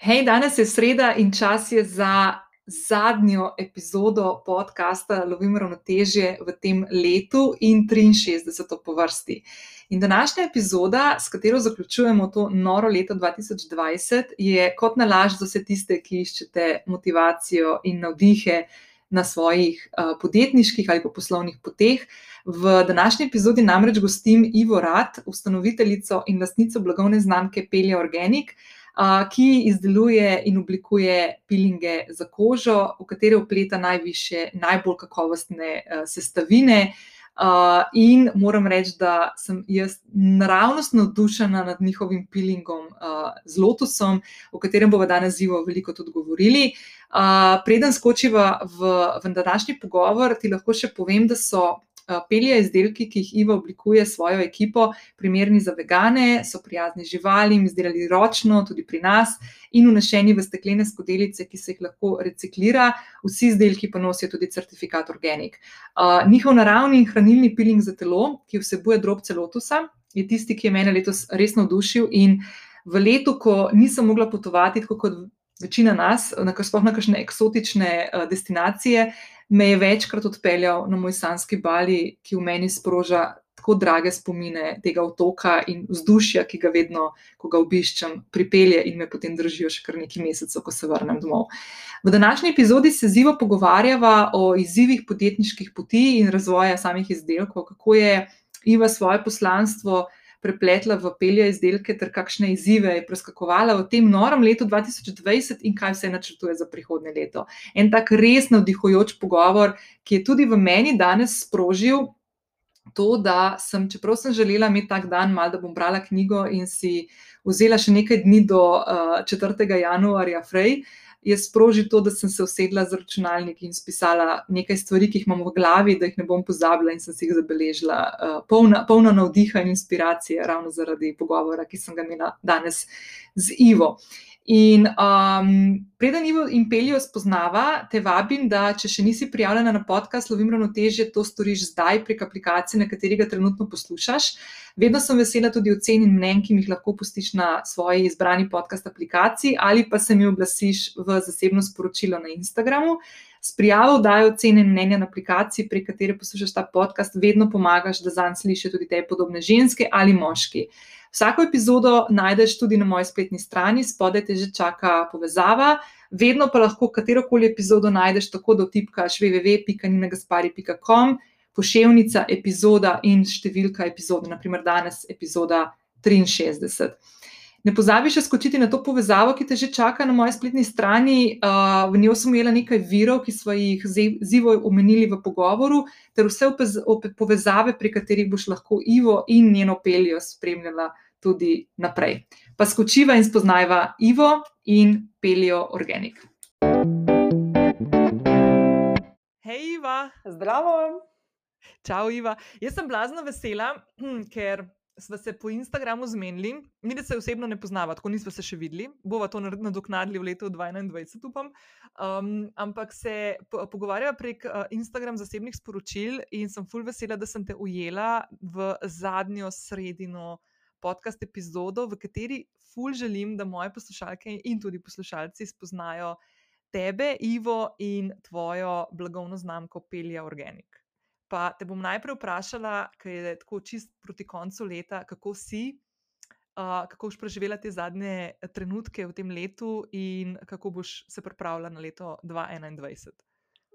Hej, danes je sreda in čas je za zadnjo epizodo podcasta Lovim ravnotežje v tem letu in 63. po vrsti. In današnja epizoda, s katero zaključujemo to noro leto 2020, je kot nalaž za vse tiste, ki iščete motivacijo in navdihe na svojih uh, podjetniških ali poslovnih poteh. V današnji epizodi namreč gostim Ivo Rad, ustanoviteljico in lastnico blagovne znamke Pelja Organic ki izdeluje in oblikuje pilinge za kožo, v katere upleta najviše, najbolj kakovostne sestavine. Uh, in moram reči, da sem jaz naravnost navdušena nad njihovim pilingom uh, z lotusom, o katerem bomo danes zivo veliko tudi govorili. Uh, preden skočiva v, v današnji pogovor, ti lahko še povem, da so Eh, pelje izdelki, ki jih Ivo oblikuje s svojo ekipo, primerni za vegane, so prijazni živalim, izdelali ročno, tudi pri nas, in unešeni v steklene skodelice, ki se jih lahko reciklira. Vsi izdelki pa nosijo tudi certifikat Organic. Uh, njihov naravni in hranilni piling za telo, ki vsebuje drobce lotusa, je tisti, ki je mene letos res navdušil. In v letu, ko nisem mogla potovati, tako kot večina nas, na kakšne eksotične uh, destinacije me je večkrat odpeljal na moj sanski bali, ki v meni sproža tako drage spomine tega otoka in vzdušja, ki ga vedno, ko ga obiščem, pripelje in me potem držijo še kar nekaj mesecev, ko se vrnem domov. V današnji epizodi se zivo pogovarjava o izzivih podjetniških poti in razvoja samih izdelkov, kako je Iva svoje poslanstvo prepletla v pelje izdelke, ter kakšne izzive je preskakovala v tem norem letu 2020 in kaj vse načrtuje za prihodnje leto. En tak res navdihujoč pogovor, ki je tudi v meni danes sprožil to, da sem, čeprav sem želela imeti tak dan, mal, da bom brala knjigo in si vzela še nekaj dni do uh, 4. januarja Frey je sprožil to, da sem se usedla za računalnik in spisala nekaj stvari, ki jih imam v glavi, da jih ne bom pozabila, in sem si jih zabeležila, uh, polna, polna navdiha in inspiracije, ravno zaradi pogovora, ki sem ga imela danes z Ivo. In um, preden Ivo in Peljo spoznava, te vabim, da če še nisi prijavljena na podcast Lovim ravnotežje, to storiš zdaj prek aplikacije, na kateri ga trenutno poslušaš. Vedno sem vesela tudi ocen in mnen, ki mi jih lahko pustiš na svoji izbrani podcast aplikaciji ali pa se mi oglasiš v zasebno sporočilo na Instagramu. S prijavo dajo ocene in mnenja na aplikaciji, prek katere poslušaš ta podcast, vedno pomagaš, da zanj slišijo tudi te podobne ženske ali moški. Vsako epizodo najdeš tudi na moji spletni strani, spodaj te že čaka povezava. Vedno pa lahko katero koli epizodo najdeš tako, da vtipkaš www.ninagaspari.com, pošiljka, epizoda in številka epizode, naprimer danes epizoda 63. Ne pozabi še skočiti na to povezavo, ki te že čaka na moji spletni strani. V njo sem imela nekaj virov, ki smo jih zivo omenili v pogovoru, ter vse povezave, pri katerih boš lahko Ivo in njeno peljo spremljala tudi naprej. Pa skočiva in spoznajva Ivo in peljo Organic. Hej, Iva. Zdravo. Čau, Iva. Jaz sem blazno vesela, ker smo se po Instagramu zmenili, mi da se osebno ne poznava, tako nismo se še videli, bova to nadoknadili v letu 2021, upam. Um, ampak se po pogovarjava prek uh, Instagram zasebnih sporočil in sem full vesela, da sem te ujela v zadnjo sredino podcast epizodo, v kateri full želim, da moje poslušalke in tudi poslušalci spoznajo tebe, Ivo in tvojo blagovno znamko Pelja Organic. Pa te bom najprej vprašala, ker je tako čist proti koncu leta, kako si, uh, kako boš preživela te zadnje trenutke v tem letu in kako boš se pripravila na leto 2021.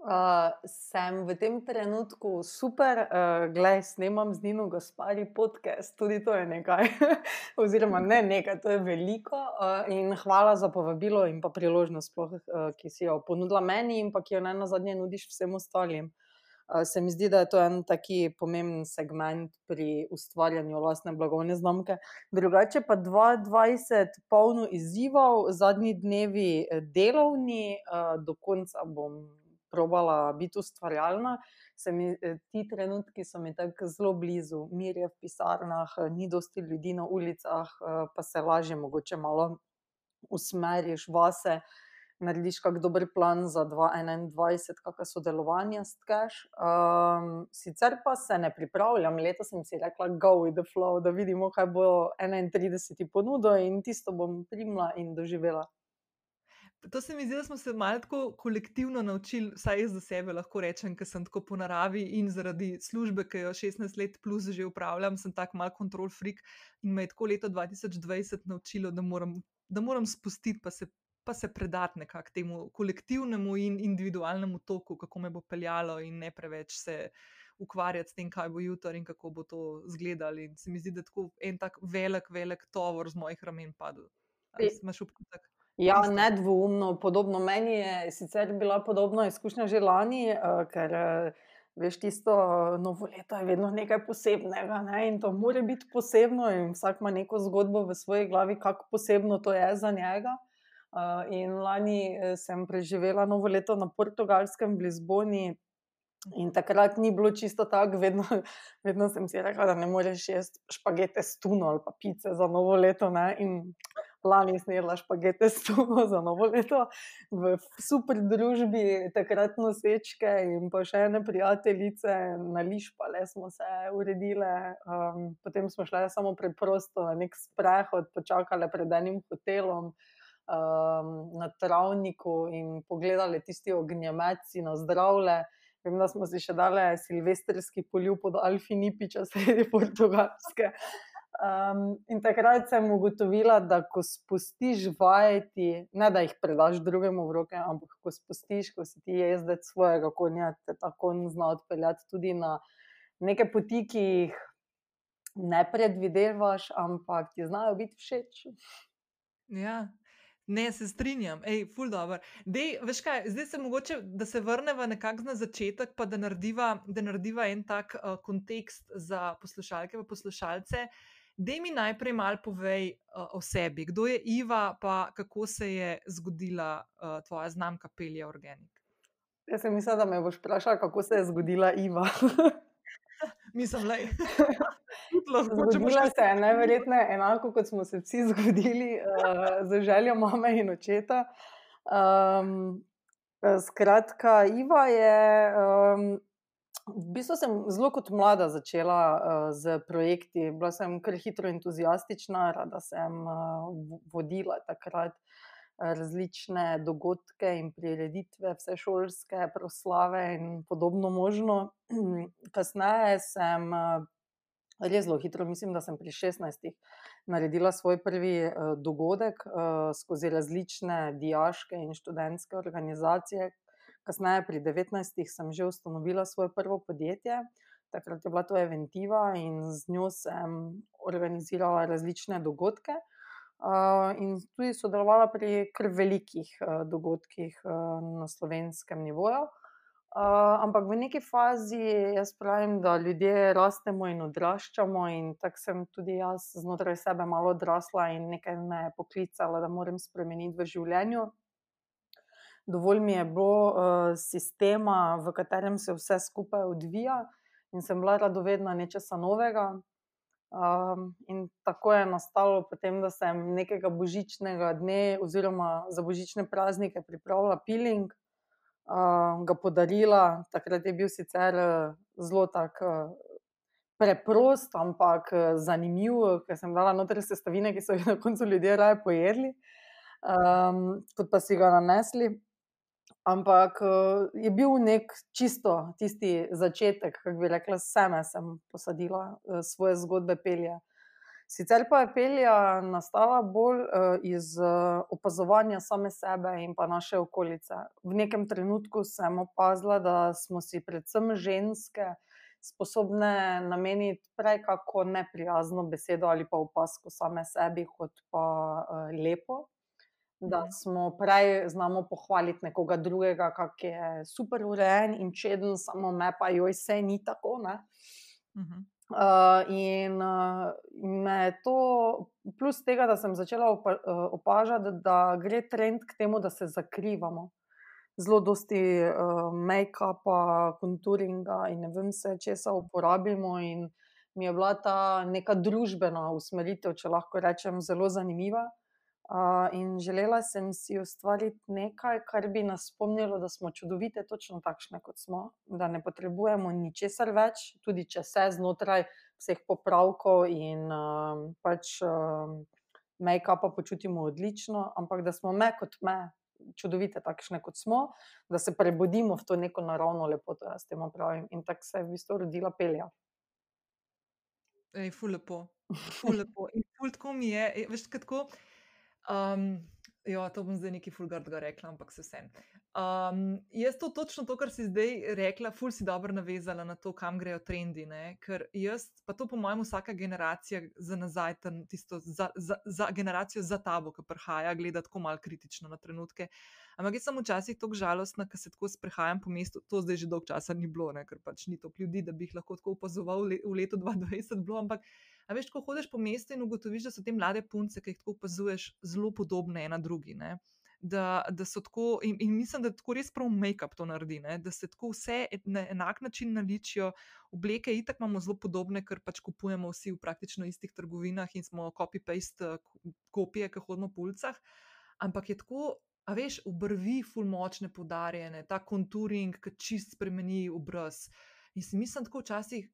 Uh, sem v tem trenutku super, uh, gledaj, snemam z Nino Gaspari podcast, tudi to je nekaj, oziroma ne nekaj, to je veliko. Uh, in hvala za povabilo in pa priložnost, sploh, uh, ki si jo ponudila meni in pa ki jo ne na zadnje nudiš vsem ostalim. Eh, se mi zdi, da je to en taki pomemben segment pri ustvarjanju vlastne blagovne znamke. Drugače pa 2020, polno izzivov, zadnji dnevi eh, delovni, eh, do konca bom probala biti ustvarjalna. Se mi ti trenutki so mi tako zelo blizu, mir je v pisarnah, ni dosti ljudi na ulicah, pa se lažje mogoče malo usmeriš vase narediš kak dober plan za 2021, kakšno sodelovanje stkeš. Um, sicer pa se ne pripravljam, leta sem si rekla, go with the flow, da vidimo, kaj bo 31. ponudil in tisto bom primla in doživela. to se mi zdi, da smo se malo tako kolektivno naučili, vsaj jaz za sebe lahko rečem, ker sem tako po naravi in zaradi službe, ki jo 16 let plus že upravljam, sem tak mal kontrol freak in me je tako leto 2020 naučilo, da moram, da moram spustiti, pa se, pa se predati nekako temu kolektivnemu in individualnemu toku, kako me bo peljalo in ne preveč se. Ukvarjati s tem, kaj bo jutri in kako bo to izgledalo. Se mi zdi, da je tako en tak velik, velik tovor z mojih ramen padel. Imaš občutek? Ja, nedvoumno. Podobno meni je sicer bila podobna izkušnja že lani, uh, ker uh, veš, tisto uh, novo leto je vedno nekaj posebnega ne? in to mora biti posebno. Vsak ima neko zgodbo v svoji glavi, kako posebno to je za njega. Uh, in lani sem preživela novo leto na portugalskem, v Lizboni. In takrat ni bilo čisto tako, vedno, vedno sem si rekla, da ne moreš jesti špagete s tuno ali pa pice za novo leto. Ne? In lani snedla špagete s tuno za novo leto v super družbi, takrat nosečke in pa še ene prijateljice, na lišpale smo se uredile. Um, potem smo šli samo preprosto na nek sprehod, počakali pred enim hotelom. Um, na travniku in pogledali tisti ognjemeci na zdravje. Vem, da smo si še dali silvestrski poljub pod Alfinipiča, sredi Portugalske. Um, in takrat sem ugotovila, da ko spustiš vajeti, ne da jih predaš drugemu v roke, ampak ko spustiš, ko si ti jezdec svojega konja, te ta konj zna odpeljati tudi na neke poti, ki jih ne predvidevaš, ampak ti znajo biti všeč. Ja. Ne, se strinjam, hej, ful dobro. Dej, veš kaj, zdaj se mogoče, da se vrnemo nekako na začetek, pa da narediva, da narediva en tak uh, kontekst za poslušalke in poslušalce. Da mi najprej malo povej uh, o sebi, kdo je Iva, pa kako se je zgodila uh, tvoja znamka Pelja Organik. Jaz sem mislila, da me boš vprašala, kako se je zgodila Iva. Mislim, da je zgodila se je najverjetneje enako, kot smo se vsi zgodili uh, z željo mame in očeta. Um, skratka, Iva je. Um, V bistvu sem zelo kot mlada začela uh, z projekti. Bila sem kar hitro entuzijastična, rada sem uh, vodila takrat različne dogodke in prireditve, vse šolske proslave in podobno možno. Kasneje sem uh, res zelo hitro, mislim, da sem pri 16. naredila svoj prvi uh, dogodek uh, skozi različne diaške in študentske organizacije, Kasneje, pri 19, sem že ustanovila svoje prvo podjetje, takrat je bila to Eventiva in z njo sem organizirala različne dogodke. Uh, in tudi sodelovala pri kar velikih uh, dogodkih uh, na slovenskem nivoju. Uh, ampak v neki fazi jaz pravim, da ljudje rastemo in odraščamo, in tako sem tudi jaz znotraj sebe malo odrasla in nekaj me je poklicalo, da moram spremeniti v življenju dovolj mi je bilo uh, sistema, v katerem se vse skupaj odvija, in sem bila radovedna nečesa novega. Um, in tako je nastalo, potem, da sem nekega božičnega dne, oziroma za božične praznike, pripravila piling, uh, ga podarila. Takrat je bil sicer zelo tak. Uh, Preprost, ampak zanimiv, ker sem dala noter sestavine, ki so jih na koncu ljudje raje pojedli, um, kot pa si ga nanesli. Ampak je bil nek čisto tisti začetek, kako bi rekla, seme sem posadila svoje zgodbe pelja. Sicer pa je pelja nastala bolj uh, iz uh, opazovanja same sebe in pa naše okolice. V nekem trenutku sem opazila, da smo si predvsem ženske sposobne nameniti prej kako neprijazno besedo ali pa opasko same sebi, kot pa uh, lepo da mhm. smo prej znamo pohvaliti nekoga drugega, kako je super urejen in čeden, samo me pa joj vse ni tako. Uh, in uh, me to, plus tega, da sem začela opa, uh, opažati, da gre trend k temu, da se zakrivamo. Zelo dosti uh, make-upa, konturinga in ne vem, vse česa uporabimo. In mi je bila ta neka družbena usmeritev, če lahko rečem, zelo zanimiva. Uh, in želela sem si ustvariti nekaj, kar bi nas spomnilo, da smo čudovite, točno takšne, kot smo, da ne potrebujemo ničesar več, tudi če se znotraj vseh popravkov in uh, pač uh, make-upa počutimo odlično, ampak da smo me kot me, čudovite, takšne kot smo, da se prebudimo v to neko naravno lepoto, jaz temu pravim. In tako se je v bistvu rodila pelja. Ej, ful lepo. Ful lepo. In ful tako mi je, e, veš, kako. Um, jo, to bom zdaj neki fulgardga rekla, ampak se vsem. Um, jaz to točno to, kar si zdaj rekla, ful si dobro navezala na to, kam grejo trendi. Ne? Ker jaz, pa to po mojem, vsaka generacija za nazaj, tisto za, za, za generacijo za tabo, ki prihaja, gleda tako malo kritično na trenutke. Ampak jaz sem včasih tako žalostna, ker se tako sprehajam po mestu, to zdaj že dolgo časa ni bilo, ne? ker pač ni toliko ljudi, da bi jih lahko tako opazoval v letu 2020. Bilo, ampak, a veš, ko hodiš po mestu in ugotoviš, da so te mlade punce, ki jih tako opazuješ, zelo podobne ena drugi. Ne? da, da so tako, in, in mislim, da tako res prav make-up to naredi, ne? da se tako vse na enak način naličijo. Obleke itak imamo zelo podobne, ker pač kupujemo vsi v praktično istih trgovinah in smo copy-paste eh, kopije, ki hodimo po ulicah. Ampak je tako, a veš, obrvi, fulmočne podarjene, ta konturing, ki čist spremeni obraz. In si mislim, tako včasih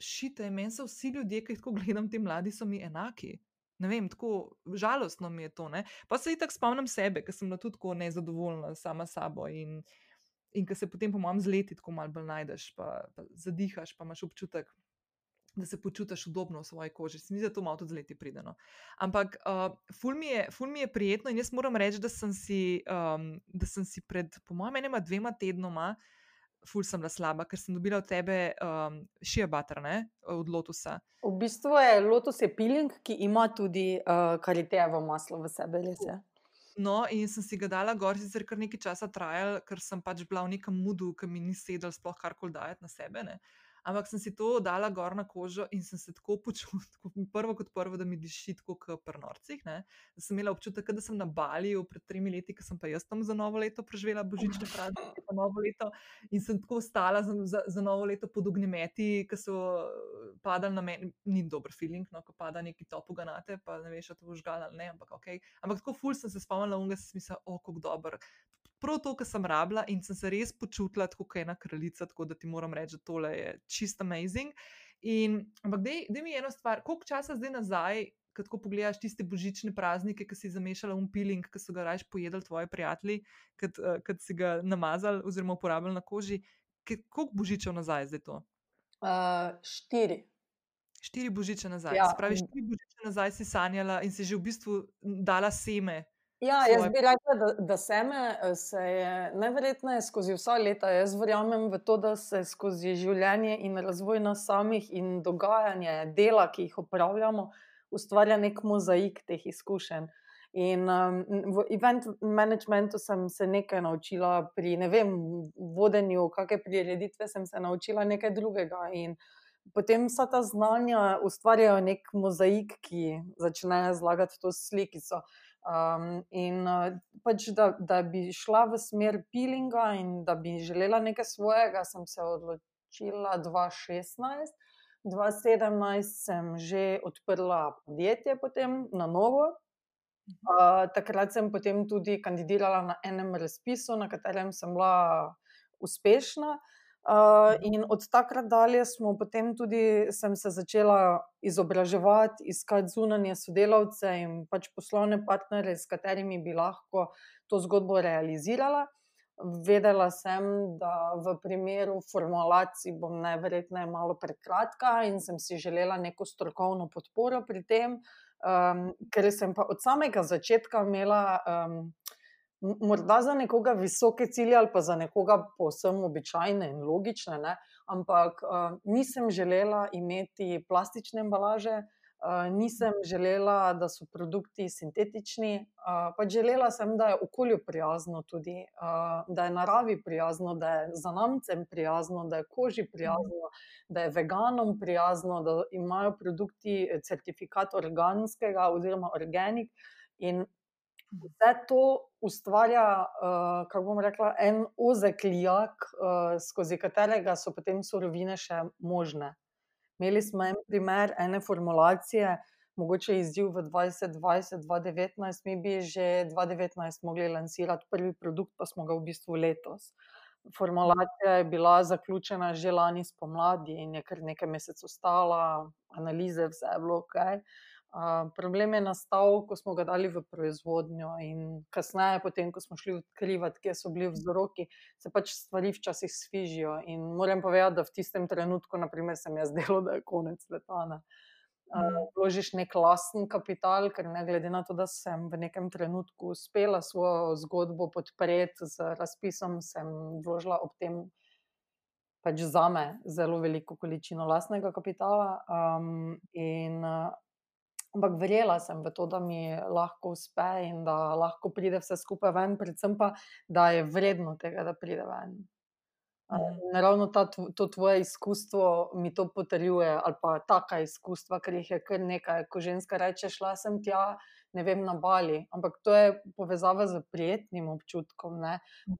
šite, meni so vsi ljudje, ki jih tako gledam, ti mladi so mi enaki ne vem, tako žalostno mi je to. Ne? Pa se itak spomnim sebe, ker sem bila tudi tako nezadovoljna sama sabo. In, in ker se potem, po mojem, z leti tako malo bolj najdeš, pa, pa zadihaš, pa imaš občutek. Da se počutiš udobno v svoji koži, se mi zdi, da to malo tudi z leti prideno. Ampak, uh, ful, mi je, ful mi je prijetno in jaz moram reči, da sem si, um, da sem si pred, po mojem, enema, dvema tednoma, ful sem bila slaba, ker sem dobila od tebe um, šija bater, ne, od lotusa. V bistvu je lotus je peeling, ki ima tudi uh, karitejevo maslo v sebi, res je. No, in sem si ga dala gor, sicer kar nekaj časa trajal, ker sem pač bila v nekem mudu, ki mi ni sedel sploh karkoli dajati na sebe. Ne. Ampak sem si to dala gor na kožo in sem se tako počutila, prvo kot prvo, da mi diši tako kot pri norcih. Da sem imela občutek, da sem na Baliju pred tremi leti, ki sem pa jaz tam za novo leto preživela božične praznike, pa novo leto. In sem tako stala za, za, za novo leto pod ognjemeti, ki so padali na meni. Ni dober feeling, no, ko pada neki topoga na te, pa ne veš, če to boš gala ali ne. Ampak, okay. ampak tako ful sem se spomnila, unga sem mislila, o, kako dober prav to, kar sem rabila in sem se res počutila kot ena kraljica, tako da ti moram reči, da tole je čist amazing. In, ampak, da mi je ena stvar, koliko časa zdaj nazaj, ko pogledaš tiste božične praznike, ki si zamešala umpiling, ki so ga raje pojedli tvoji prijatelji, ki uh, si ga namazali oziroma uporabljali na koži. Koliko božičev nazaj je zdaj to? Uh, štiri. Štiri božiče nazaj. Ja. Pravi, štiri božiče nazaj si sanjala in si že v bistvu dala seme Ja, jaz bi rekla, da, da seme eh, se je najverjetneje skozi vsa leta. Jaz verjamem v to, da se skozi življenje in razvoj nas samih in dogajanje dela, ki jih upravljamo, ustvarja nek mozaik teh izkušenj. In um, v event managementu sem se nekaj naučila, pri ne vem, vodenju, kakšne prireditve sem se naučila nekaj drugega. In potem vsa ta znanja ustvarjajo nek mozaik, ki začne zlagati to slikico. Um, in uh, pač, da, da bi šla v smer peelinga in da bi želela nekaj svojega, sem se odločila 2016. 2017 sem že odprla podjetje, potem na novo. Uh, takrat sem potem tudi kandidirala na enem razpisu, na katerem sem bila uspešna. Uh, in od takrat dalje smo potem tudi, sem se začela izobraževati, iskati zunanje sodelavce in pač poslovne partnere, s katerimi bi lahko to zgodbo realizirala. Vedela sem, da v primeru formulacij bom najverjetneje malo prekratka in sem si želela neko strokovno podporo pri tem, um, ker sem pa od samega začetka imela. Um, morda za nekoga visoke cilje ali pa za nekoga posebno običajne in logične, ne? ampak uh, nisem želela imeti plastične embalaže, uh, nisem želela, da so produkti sintetični, uh, pač želela sem, da je okolju prijazno, tudi, uh, da je naravi prijazno, da je zanamcem prijazno, da je koži prijazno, da je veganom prijazno, da imajo produkti certifikat organskega oziroma organik. In vse to ustvarja, uh, kako bom rekla, en ozek lijak, uh, skozi katerega so potem surovine še možne. Imeli smo en primer, ene formulacije, mogoče izziv v 2020-2019, mi bi že 2019 mogli lansirati prvi produkt, pa smo ga v bistvu letos. Formulacija je bila zaključena že lani spomladi in je kar nekaj mesecev ostala, analize, vse je bilo ok. Uh, problem je nastal, ko smo ga dali v proizvodnjo, in kasneje, potem, ko smo šli odkrivati, kje so bili vzroki, se pač stvari včasih svižijo. In moram povedati, da v tistem trenutku, naprimer, se mi je zdelo, da je konec leta. Uh, vložiš nek lasten kapital, ker ne glede na to, da sem v nekem trenutku uspela svojo zgodbo podpreti z razpisom, sem vložila ob tem pač za me zelo veliko količino lastnega kapitala. Um, in uh, Ampak verjela sem v to, da mi lahko uspe in da lahko pride vse skupaj ven, predvsem pa, da je vredno tega, da pride ven. Mhm. Ravno ta, to tvoje izkustvo mi to potrjuje, ali pa taka izkustva, ker jih je kar nekaj. Ko ženska reče, šla sem tja, ne vem, na bali. Ampak to je povezava z prijetnim občutkom.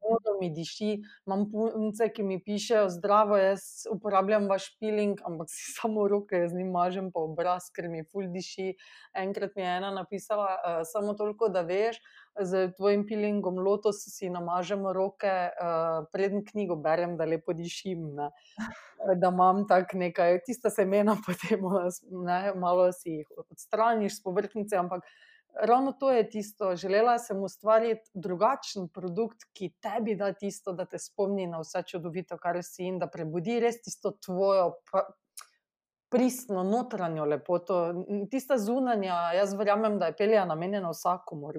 Vodo mi diši, imam punce, ki mi pišejo, zdravo, jaz uporabljam vaš piling, ampak si samo roke z njim mažem po obraz, ker mi ful diši. Enkrat mi je ena napisala, uh, samo toliko, da veš. Z tvojim pilingom lotos si namažemo roke, uh, preden knjigo berem, da lepo dišim. Ne? Da imam tako nekaj, tista semena, potem ne, malo si jih odstraniš z površnice, ampak ravno to je tisto. Želela sem ustvariti drugačen produkt, ki tebi da tisto, da te spomni na vse čudovito, kar si in da prebudi res tisto tvojo. Pristno, notranjo lepoto, tista zunanja, jaz verjamem, da je pelja namenjena vsakomor.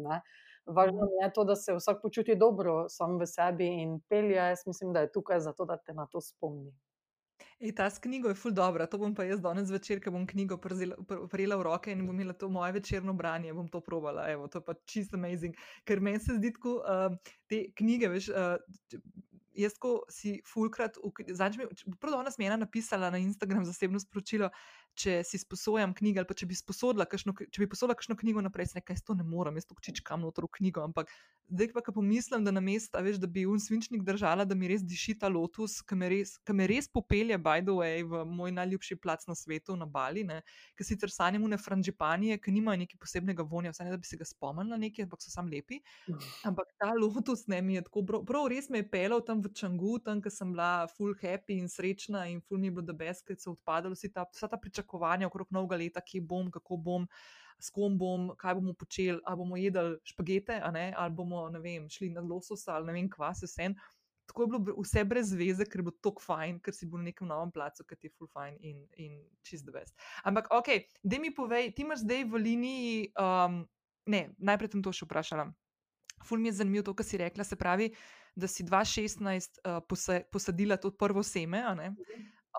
Važno je to, da se vsak počuti dobro, sam v sebi in pelja, jaz mislim, da je tukaj zato, da te na to spomni. Ej, ta knjigo je ful dobro, to bom pa jaz danes zvečer, ker bom knjigo prijela v roke in bom imela to moje večerno branje, bom to probala. Evo, to je pa čisto amazing. Ker meni se zdi, da uh, te knjige, veš. Uh, Jaz, ko si fulkrat, zadnjič, prvo danes mi je ena napisala na Instagram zasebno sporočilo, če si sposojam knjige ali če bi kakšno, če bi posodila kakšno knjigo naprej, se nekaj to ne morem, jaz to čičkam noter v knjigo, ampak zdaj pa, ko pomislim, da na mestu, veš, da bi un svinčnik držala, da mi res diši ta lotus, ki me res, me res popelje, by the way, v moj najljubši plac na svetu, na Bali, ki sicer sanjamo ne franžipanije, ki nimajo neki posebnega vonja, vsaj ne da bi se ga spomnila nekaj, ampak so sam lepi. Ampak ta lotus ne mi je tako, prav, prav res me je pelal tam v Čangu, tam, ker sem bila full happy in srečna in full mi je bilo, da beske so odpadali vsi ta, vsa ta pričakovanja okrog novega leta, kje bom, kako bom s kom bom, kaj bomo počeli, ali bomo jedli špagete, ali bomo vem, šli na lososa ali ne vem, kva se vse. Tako je bilo vse brez veze, ker je bilo tako fajn, ker si bil na nekem novem placu, ki ti je full fajn in, in čist best. Ampak, ok, da mi povej, ti imaš zdaj v liniji, um, ne, najprej sem to še vprašala. Ful mi je zanimivo to, kar si rekla, se pravi, da si 2016 uh, posadila to prvo seme. Uh,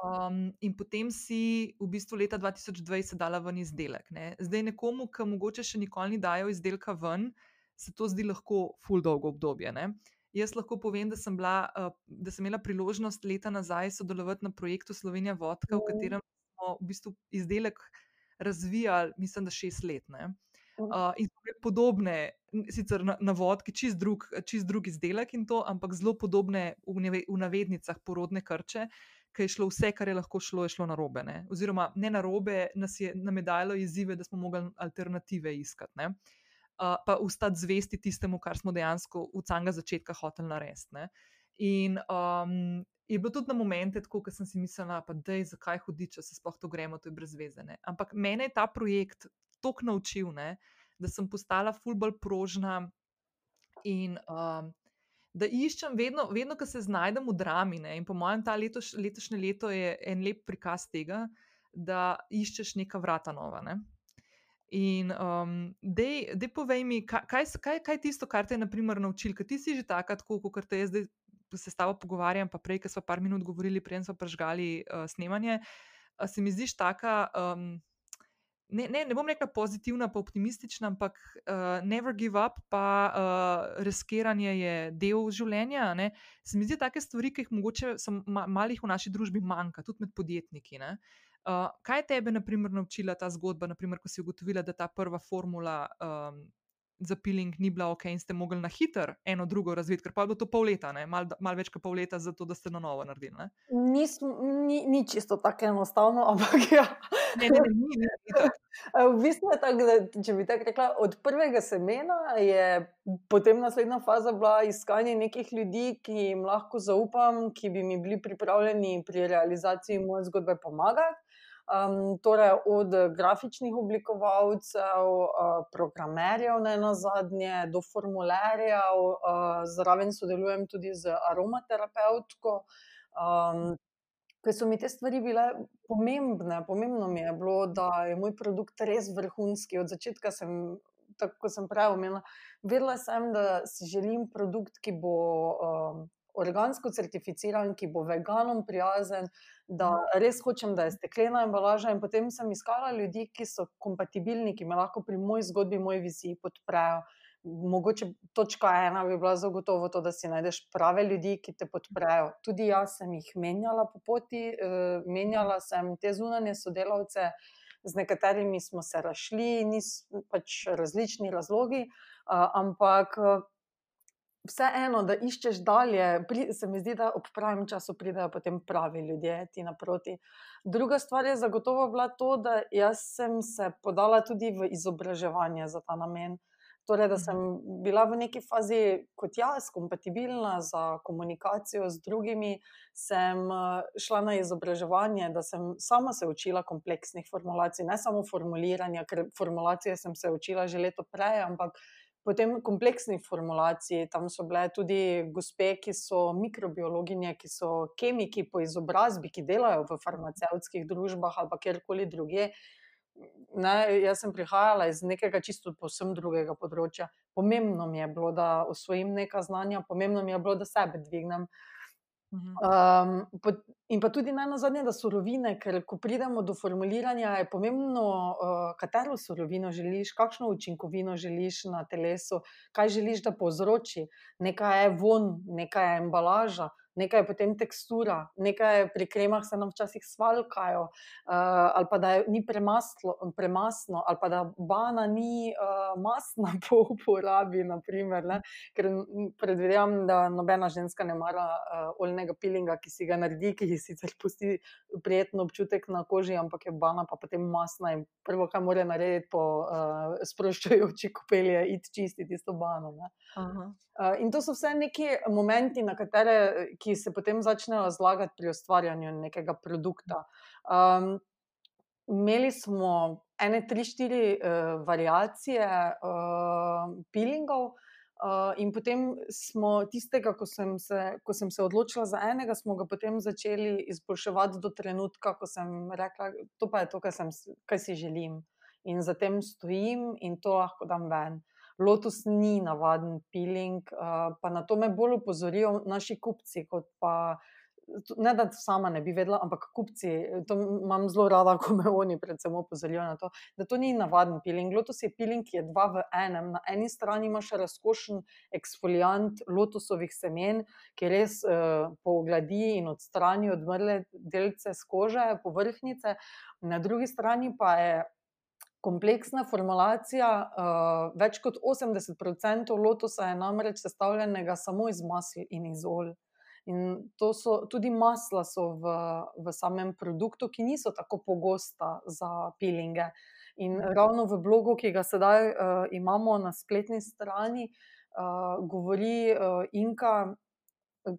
Um, in potem si v bistvu leta 2020 dala ven izdelek. Ne. Zdaj, nekomu, ki mogoče še nikoli ni dajal izdelka ven, se to zdi lahko ful dolgo obdobje. Ne. Jaz lahko povem, da sem, bila, uh, da sem imela priložnost leta nazaj sodelovati na projektu Slovenija Vodka, v katerem smo v bistvu izdelek razvijali, mislim, da šest let. Uh, in so bile podobne, sicer na, na vodki, čist drug, čist drug izdelek in to, ampak zelo podobne v, v navednicah porodne krče ki je šlo vse, kar je lahko šlo, je šlo na robe. Ne? Oziroma, ne na robe, nas je namedalo izzive, da smo mogli alternative iskati. Ne? Pa ustati zvesti tistemu, kar smo dejansko v samega začetka hoteli narediti. In um, je bilo tudi na momente, ko sem si mislila, da je zakaj hoditi, če se sploh to gremo, to je brez veze. Ne? Ampak mene je ta projekt tako naučil, ne? da sem postala fulbol prožna in um, da iščem vedno, vedno ko se znajdem v drami. Ne? In po mojem, ta letoš, letošnje leto je en lep prikaz tega, da iščeš neka vrata nova. Ne? In um, da povej mi, kaj, kaj, kaj je tisto, kar te je naučil, ker ti si že takrat, kot te jaz zdaj se s tabo pogovarjam, pa prej, ki smo par minut govorili, prej smo prežgali uh, snemanje. Se mi zdiš taka. Um, ne, ne, ne bom rekla pozitivna, pa optimistična, ampak uh, never give up, pa uh, reskiranje je del življenja. Ne. Se mi zdi, da take stvari, ki jih mogoče ma, malih v naši družbi manjka, tudi med podjetniki. Uh, kaj je tebe, na primer, naučila ta zgodba, naprimer, ko si ugotovila, da ta prva formula um, za piling ni bila ok in ste mogli na hiter eno drugo razviti, ker pa je bilo to pol leta, malo mal več kot pol leta, zato da ste na novo naredili. Ni, ni, ni čisto tako enostavno, ampak ja. Ne, ne, ne, ni, ni, ni v bistvu je tako, da če bi tako rekla, od prvega semena je potem naslednja faza bila iskanje nekih ljudi, ki jim lahko zaupam, ki bi mi bili pripravljeni pri realizaciji moje zgodbe pomagati. Um, torej, od grafičnih oblikovalcev, uh, programerjev, ne na zadnje, do formularjev, uh, zraven sodelujem tudi z aromaterapeutko. Um, ker so mi te stvari bile pomembne, pomembno mi je bilo, da je moj produkt res vrhunski. Od začetka sem, tako kot sem prej omenila, vedela sem, da si želim produkt, ki bo. Um, organsko certificiran, ki bo veganom prijazen, da res hočem, da je steklena embalaža. In potem sem iskala ljudi, ki so kompatibilni, ki me lahko pri moji zgodbi, moji viziji podprejo. Mogoče točka ena bi bila zagotovo to, da si najdeš prave ljudi, ki te podprejo. Tudi jaz sem jih menjala po poti, uh, menjala sem te zunanje sodelavce, z nekaterimi smo se rašli, niso pač različni razlogi, uh, ampak. Uh, vseeno, da iščeš dalje, pri, se mi zdi, da ob pravem času pridejo potem pravi ljudje ti naproti. Druga stvar je zagotovo bila to, da sem se podala tudi v izobraževanje za ta namen. Torej, da sem bila v neki fazi kot jaz, kompatibilna za komunikacijo z drugimi, sem šla na izobraževanje, da sem sama se učila kompleksnih formulacij, ne samo formuliranja, ker formulacije sem se učila že leto prej, ampak potem kompleksnih formulacij. Tam so bile tudi gospe, ki so mikrobiologinje, ki so kemiki po izobrazbi, ki delajo v farmacevtskih družbah ali kjerkoli druge. Ne, jaz sem prihajala iz nekega čisto posebno drugega področja. Pomembno mi je bilo, da osvojim nekaj znanja, pomembno mi je bilo, da sebe dvignem. Um, in pa tudi na zadnje, da surovine, ker ko pridemo do formuliranja, je pomembno, uh, katero surovino želiš, kakšno učinkovino želiš na telesu, kaj želiš, da povzroči. Nekaj je von, nekaj je embalaža, nekaj je potem tekstura, nekaj pri kremah se nam včasih svalkajo, uh, ali pa da je, ni premaslo, premasno, ali pa da bana ni uh, masna po uporabi. Naprimer, Ker predvidevam, da nobena ženska ne mara uh, oljnega pilinga, ki si ga naredi, ki sicer pusti prijeten občutek na koži, ampak je bana pa potem masna in prvo, kar mora narediti po uh, sproščajoči kopelji, je iti čistiti tisto bano. Uh, in to so vse neki momenti, na katere ki se potem začnejo zlagati pri ustvarjanju nekega produkta. Um, imeli smo ene, tri, štiri uh, variacije uh, pilingov. Uh, in potem smo tistega, ko sem, se, ko sem se odločila za enega, smo ga potem začeli izboljševati do trenutka, ko sem rekla, to pa je to, kar, sem, kar si želim. In za tem stojim in to lahko dam ven. Lotus ni navaden peeling, uh, pa na to me bolj opozorijo naši kupci. Ne, da sama ne bi vedela, ampak kupci, to imam zelo rada, ko me oni predvsem opozorijo na to, da to ni navaden peeling. Lotus je peeling, ki je dva v enem. Na eni strani imaš razkošen eksfoliant lotusovih semen, ki res uh, pogladi in odstrani odmrle delce z kože, povrhnice, na drugi strani pa je kompleksna formulacija. Uh, več kot 80% lotosa je namreč sestavljenega samo iz masla in iz olja. In to so tudi masla so v, v samem produktu, ki niso tako pogosta za pilinge. In ravno v blogu, ki ga sedaj uh, imamo na spletni strani, uh, govori uh, Inka,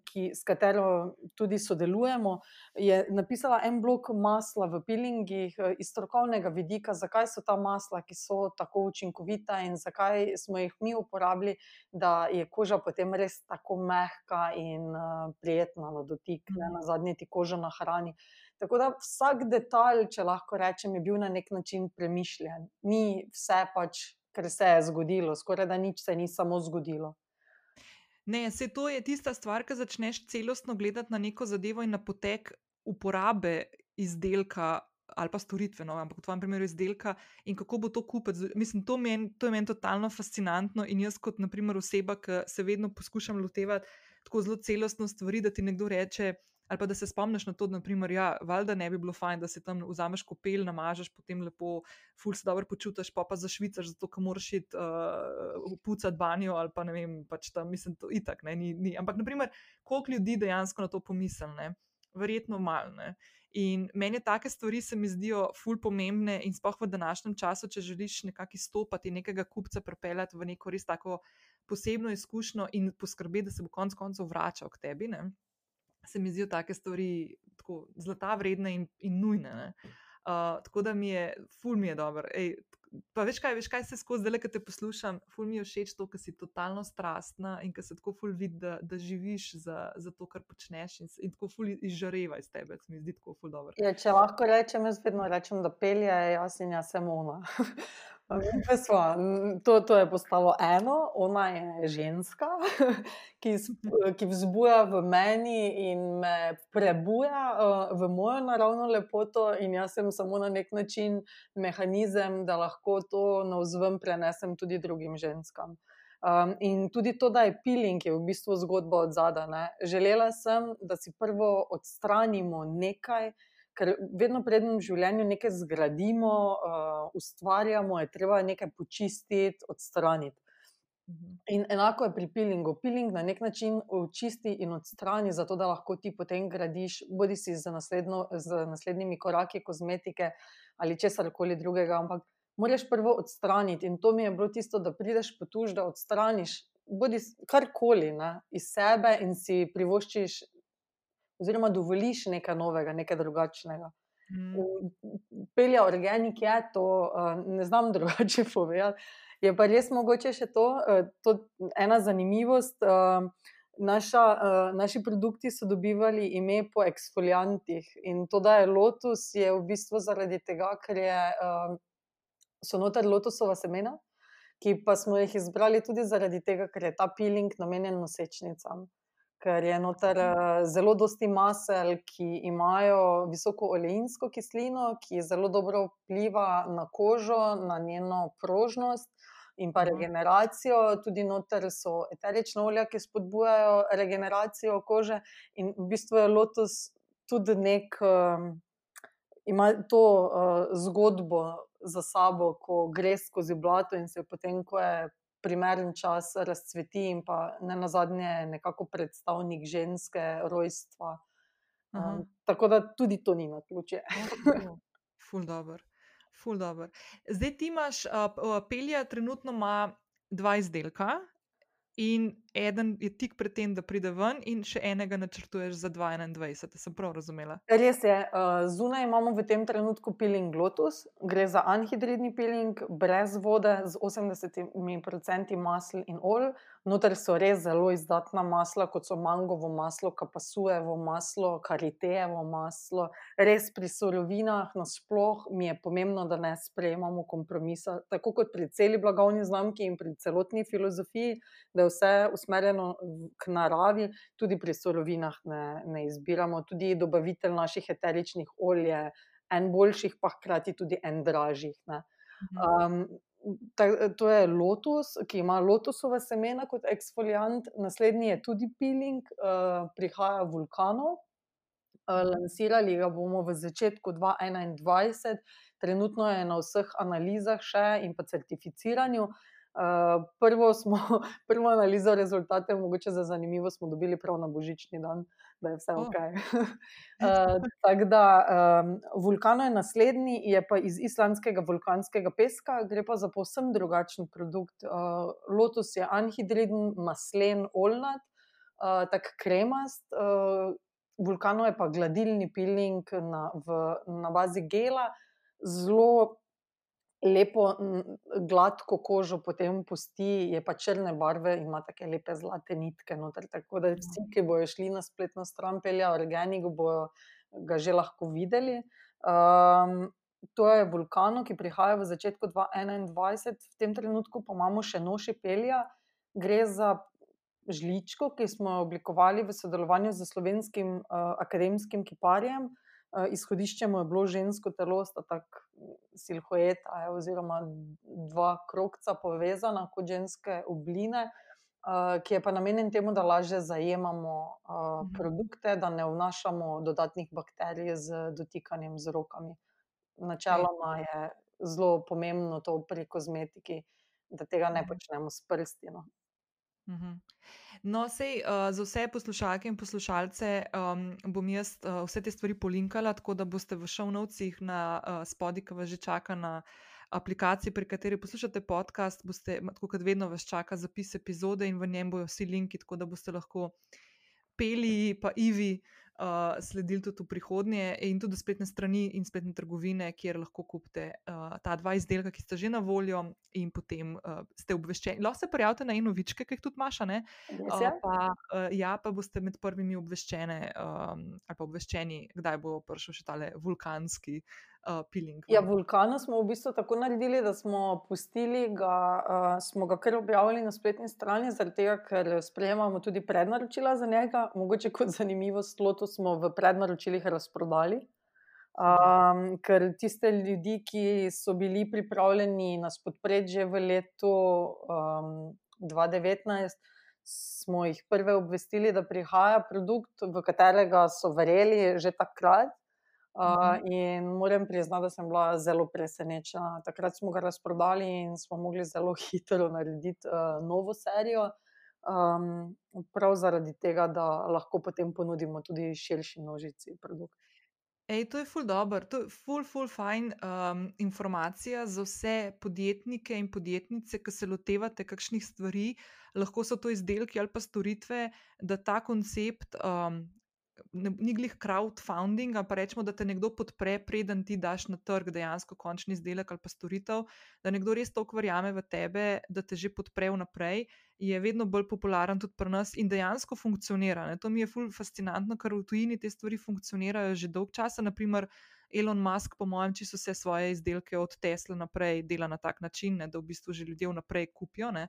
ki, s katero tudi sodelujemo, je napisala en blok masla v pilingih eh, iz strokovnega vidika, zakaj so ta masla, ki so tako učinkovita in zakaj smo jih mi uporabili, da je koža potem res tako mehka in uh, prijetna na dotik, ne na zadnje ti koža na hrani. Tako da vsak detalj, če lahko rečem, je bil na nek način premišljen. Ni vse pač, ker se je zgodilo, skoraj da nič se ni samo zgodilo. Ne, se to je tista stvar, ki začneš celostno gledati na neko zadevo in na potek uporabe izdelka ali pa storitve, no, ampak v tvojem primeru izdelka in kako bo to kupiti. Mislim, to, men, to je meni totalno fascinantno in jaz kot naprimer oseba, ki se vedno poskušam lotevati tako zelo celostno stvari, da ti nekdo reče, Ali pa da se spomniš na to, da ja, valjda ne bi bilo fajn, da se tam vzameš kopel, namažeš, potem lepo, ful se dobro počutiš, pa pa zašvicaš, zato ker moraš iti uh, pucati banjo ali pa ne vem, pač tam mislim, to itak. Ne, ni, ni. Ampak, naprimer, koliko ljudi dejansko na to pomisli, verjetno malo. In meni take stvari se mi zdijo ful pomembne in spoh v današnjem času, če želiš nekako izstopati, nekega kupca pripeljati v neko res tako posebno izkušnjo in poskrbeti, da se bo konec koncev vračal k tebi. Ne? Se mi zdijo take stvari tako zlata vredne in, in nujne. Uh, tako da mi je, ful mi je dobro. Pa veš kaj, veš kaj se skozi zdaj, ki te poslušam, ful mi je všeč to, ker si totalno strastna in ker se tako ful vidi, da, da živiš za, za to, kar počneš in, in tako ful izžareva iz tebe, se mi zdi tako ful dobro. Ja, če lahko rečem, jaz vedno rečem, da pelje, jaz in jaz sem ona. Sva, to, to je postalo eno, ona je ženska, ki, ki vzbuja v meni in me prebuja uh, v mojo naravno lepoto, in jaz sem samo na nek način mehanizem, da lahko to na vzven prenesem tudi drugim ženskam. Um, in tudi to, da je piling, je v bistvu zgodba od zadaj. Želela sem, da si prvo odstranimo nekaj, ker vedno prednjem življenju nekaj zgradimo, uh, ustvarjamo, je treba nekaj počistiti, odstraniti. Mhm. In enako je pri pilingu. Piling na nek način očisti in odstrani, zato da lahko ti potem gradiš, bodi si z, z naslednjimi koraki kozmetike ali česar koli drugega. Ampak moraš prvo odstraniti. In to mi je bilo tisto, da prideš po tuž, da odstraniš. Bodi karkoli ne, iz sebe in si privoščiš oziroma dovoliš nekaj novega, nekaj drugačnega. Mm. Pelja organik je to, ne znam drugače povedati. Je pa res mogoče še to, to ena zanimivost. Naša, naši produkti so dobivali ime po eksfoliantih in to, da je lotus, je v bistvu zaradi tega, ker je, so noter lotusova semena, ki pa smo jih izbrali tudi zaradi tega, ker je ta peeling namenjen nosečnicam ker je noter uh, zelo dosti masel, ki imajo visoko oleinsko kislino, ki zelo dobro vpliva na kožo, na njeno prožnost in pa regeneracijo. Tudi noter so eterična olja, ki spodbujajo regeneracijo kože in v bistvu je lotus tudi nek. Uh, Ima to uh, zgodbo za sabo, ko greš skozi blato in se potem, ko je primeren čas razcveti, in pa ne na zadnje, nekako predstavnik ženske rojstva. Um, tako da tudi to ni na ključe. Ja, ful dobr. Ful dobr. Zdaj ti imaš, uh, pelja trenutno ima dva izdelka, in eden je tik pred tem, da pride ven, in še enega načrtuješ za 2021. Sem prav razumela? Res je. Eh, zunaj imamo v tem trenutku piling Lotus, gre za anhidridni piling, brez vode, z 80% masla in olj. Noter so res zelo izdatna masla, kot so mangovo maslo, kapasujevo maslo, karitejevo maslo. Res pri surovinah, nasplošno mi je pomembno, da ne sprejemamo kompromisa, tako kot pri celi blagovni znamki in pri celotni filozofiji, da je vse usmerjeno k naravi, tudi pri surovinah ne, ne izbiramo. Tudi dobavitelj naših eteričnih olj je en boljših, pa hkrati tudi en dražjih. Um, ta, to je lotus, ki ima lotusova semena kot eksfoliant, naslednji je tudi peeling, uh, prihaja vulkanov. Uh, lansirali ga bomo v začetku 2021, trenutno je na vseh analizah še in pa certificiranju. Uh, prvo, smo, prvo analizo rezultatov, mogoče za zanimivo, smo dobili prav na božični dan, da je vse ok. uh, Tako da um, vulkano je naslednji, je pa iz islandskega vulkanskega peska, gre pa za povsem drugačen produkt. Uh, lotus je anhidriden, maslen, olnat, uh, tako kremast. Uh, vulkano je pa gladilni peeling na, v, na bazi gela, zelo lepo, gladko kožo potem pusti, je pa črne barve, ima tako lepe zlate nitke. Noter, tako da vsi, ki bojo šli na spletno stran, pelja organik, bojo ga že lahko videli. Um, to je vulkano, ki prihaja v začetku 2021, v tem trenutku pa imamo še noši pelja. Gre za žličko, ki smo jo oblikovali v sodelovanju z slovenskim uh, akademskim kiparjem. Uh, izhodišče mu je bilo žensko telo, tako silhueta, oziroma dva krokca povezana kot ženske obline, uh, ki je pa namenjen temu, da lažje zajemamo uh, produkte, da ne vnašamo dodatnih bakterij z dotikanjem z rokami. Načeloma je zelo pomembno to pri kozmetiki, da tega ne počnemo s prsti. No. Mhm. No, sej, uh, za vse poslušalke in poslušalce um, bom jaz uh, vse te stvari polinkala, tako da boste v šovnovcih na uh, spodi, ki vas že čaka na aplikaciji, pri kateri poslušate podcast, boste, tako kot vedno, vas čaka zapis epizode in v njem bojo vsi linki, tako da boste lahko peli, pa Ivi uh, sledili tudi v prihodnje, in tudi spletne strani in spletne trgovine, kjer lahko kupite uh, ta dva izdelka, ki sta že na voljo, in potem uh, ste obveščeni. Lahko se prijavite na eno vičke, ki jih tudi maša, ne? Uh, pa, uh, ja, pa boste med prvimi obveščene um, ali pa obveščeni, kdaj bo prišel še tale vulkanski uh, peeling. Ja, vulkana smo v bistvu tako naredili, da smo pustili ga, uh, smo ga kar objavili na spletni strani, zaradi tega, ker sprejemamo tudi prednaročila za njega. Mogoče kot zanimivost, loto smo v prednaročilih razprodali. Um, ker tiste ljudi, ki so bili pripravljeni nas podpreti že v letu um, 2019, smo jih prve obvestili, da prihaja produkt, v katerega so verjeli že takrat. Uh, in moram priznati, da sem bila zelo presenečena. Takrat smo ga razprodali in smo mogli zelo hitro narediti uh, novo serijo, um, prav zaradi tega, da lahko potem ponudimo tudi širši množici produktov. Ej, to je ful dobro, to je ful, ful, fajn um, informacija za vse podjetnike in podjetnice, ki se lotevate kakšnih stvari, lahko so to izdelki ali pa storitve, da ta koncept um, ni glih crowdfunding, pa rečemo, da te nekdo podpre, preden ti daš na trg dejansko končni izdelek ali pa storitev, da nekdo res toliko verjame v tebe, da te že podpre vnaprej, je vedno bolj popularen tudi pri nas in dejansko funkcionira. Ne? To mi je ful fascinantno, ker v tujini te stvari funkcionirajo že dolg časa. Naprimer, Elon Musk, po mojem, čisto vse svoje izdelke od Tesla naprej dela na tak način, ne? da v bistvu že ljudje vnaprej kupijo. Ne?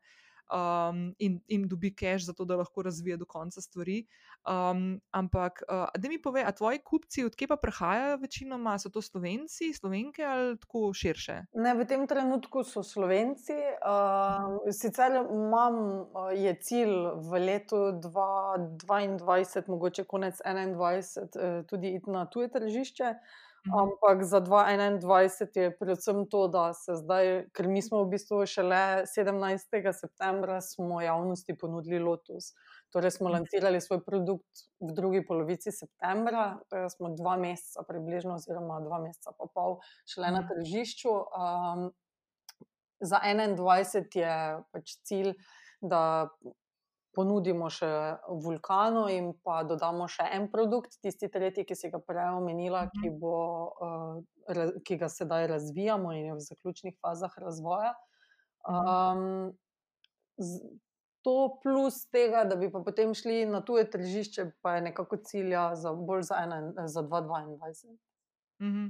Um, in, in dobi cache, zato da lahko razvija do konca stvari. Um, ampak, uh, da mi pove, a tvoji kupci, odkje pa prihajajo večinoma, so to slovenci, slovenke ali tako širše? Ne, v tem trenutku so slovenci. Uh, sicer imam, uh, je cilj v letu 2022, mogoče konec 2021, uh, tudi iti na tuje tržišče. Mhm. Ampak za 2021 je predvsem to, da se zdaj, ker mi smo v bistvu šele 17. septembra, smo javnosti ponudili Lotus. Torej smo mhm. lansirali svoj produkt v drugi polovici septembra, torej smo dva meseca, približno, oziroma dva meseca pa pol, šele na mhm. tržišču. Um, za 21 je pač cilj, da ponudimo še vulkano in pa dodamo še en produkt, tisti tretji, ki si ga prej omenila, mhm. ki, bo, uh, ki ga sedaj razvijamo in je v zaključnih fazah razvoja. Um, to plus tega, da bi pa potem šli na tuje tržišče, pa je nekako cilja za bolj za, ena, za 2022. Mhm.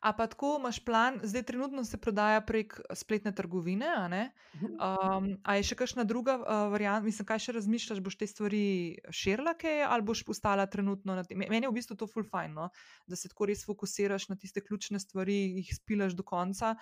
A pa tako imaš plan, zdaj trenutno se prodaja prek spletne trgovine. Um, a je še kakšna druga uh, varianta, mislim, kaj še razmišljaš, boš te stvari širila, ali boš postala trenutno na tem? Meni je v bistvu to fulfajno, da se tako res fokusiraš na tiste ključne stvari, jih spilaš do konca.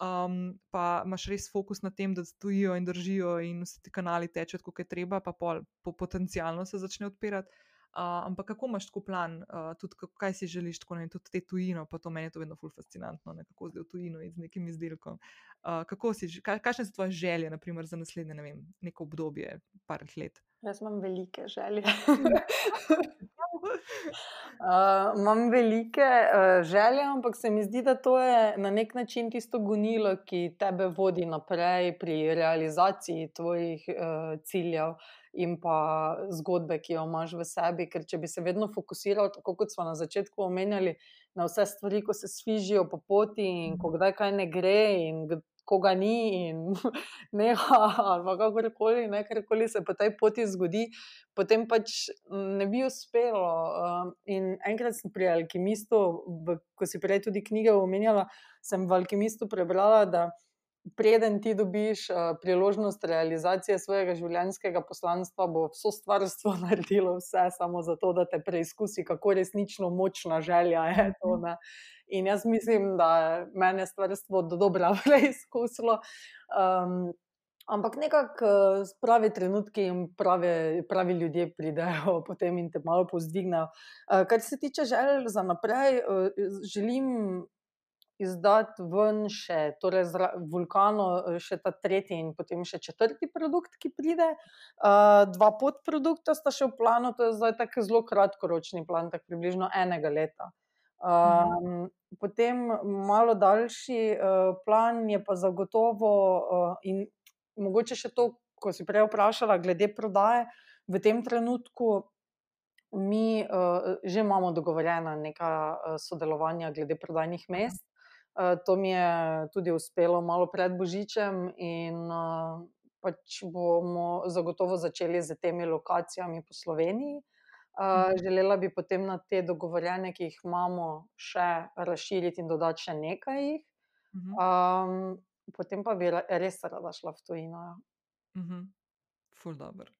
Um, pa imaš res fokus na tem, da stojijo in držijo, in vsi ti kanali tečejo, kot je treba, pa pol, po potencialno se začne odpirati. Uh, ampak kako imaš tako plan, uh, tudi kaj si želiš, tako ne, tudi te tujino, pa to meni je to vedno ful fascinantno, ne, kako zdaj v tujino z nekim izdelkom. Uh, kako si, kaj, kakšne so tvoje želje, naprimer, za naslednje, ne vem, neko obdobje, par let? Jaz imam velike želje. Uh, imam velike uh, želje, ampak se mi zdi, da to je na nek način tisto gonilo, ki tebe vodi naprej pri realizaciji tvojih uh, ciljev in pa zgodbe, ki jo imaš v sebi. Ker če bi se vedno fokusiral, tako kot smo na začetku omenjali, na vse stvari, ko se svižijo po poti in ko kdaj kaj ne gre in koga ni in neha ali kakorkoli, ne, karkoli se po tej poti zgodi, potem pač ne bi uspelo. In enkrat sem pri Alkimistu, ko si prej tudi knjige omenjala, sem v Alkimistu prebrala, da preden ti dobiš uh, priložnost realizacije svojega življenjskega poslanstva, bo vso stvarstvo naredilo vse samo zato, da te preizkusi, kako resnično močna želja je to. Ne? In jaz mislim, da je meni stvarstvo do dobra preizkusilo. Um, ampak nekako pravi trenutki in pravi, pravi ljudje pridejo potem in te malo povzdignejo. Uh, kar se tiče želj za naprej, želim izdati ven še, torej vulkano, eh, še ta tretji in potem še četrti produkt, ki pride. Uh, dva podprodukta sta še v planu, to je zdaj tako zelo kratkoročni plan, tako približno enega leta. Um, potem malo daljši uh, plan je pa zagotovo, uh, in mogoče še to, ko si prej vprašala, glede prodaje, v tem trenutku mi uh, že imamo dogovorjena neka uh, sodelovanja glede prodajnih mest. Uh, to mi je tudi uspelo malo pred Božičem, in uh, pač bomo zagotovo začeli z temi lokacijami po Sloveniji. Uh, želela bi potem na te dogovorjene, ki jih imamo, še razširiti in dodati še nekaj. Um, potem pa bi res rada šla v tujino. Uh -huh. Ful dobro.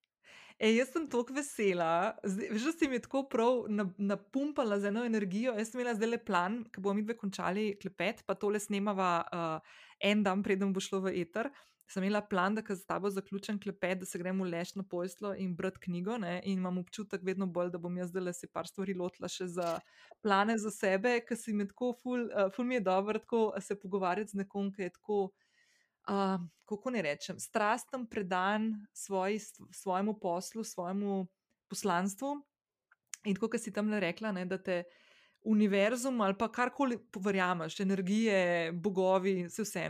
Ej, jaz sem tako vesela, že si mi tako prav napumpala z eno energijo. Jaz sem imela zdaj le plan, ki bomo mi dve končali klepet, pa tole snemava uh, en dan, preden bo šlo v eter. Sem imela plan, da z tabo zaključim klepet, da se gremo leč na poslo in brati knjigo. Ne? In imam občutek vedno bolj, da bom jaz zdaj le se par stvari lotila še za plane za sebe, ker si mi tako, ful, uh, ful mi je dobro, se pogovarjati z nekom, ki je tako uh, kako ne rečem, strasten, predan svoj, svojemu poslu, svojemu poslanstvu. In tako, kot si tam le rekla, ne, da te univerzum ali pa karkoli verjameš, energije, bogovi, vse vse,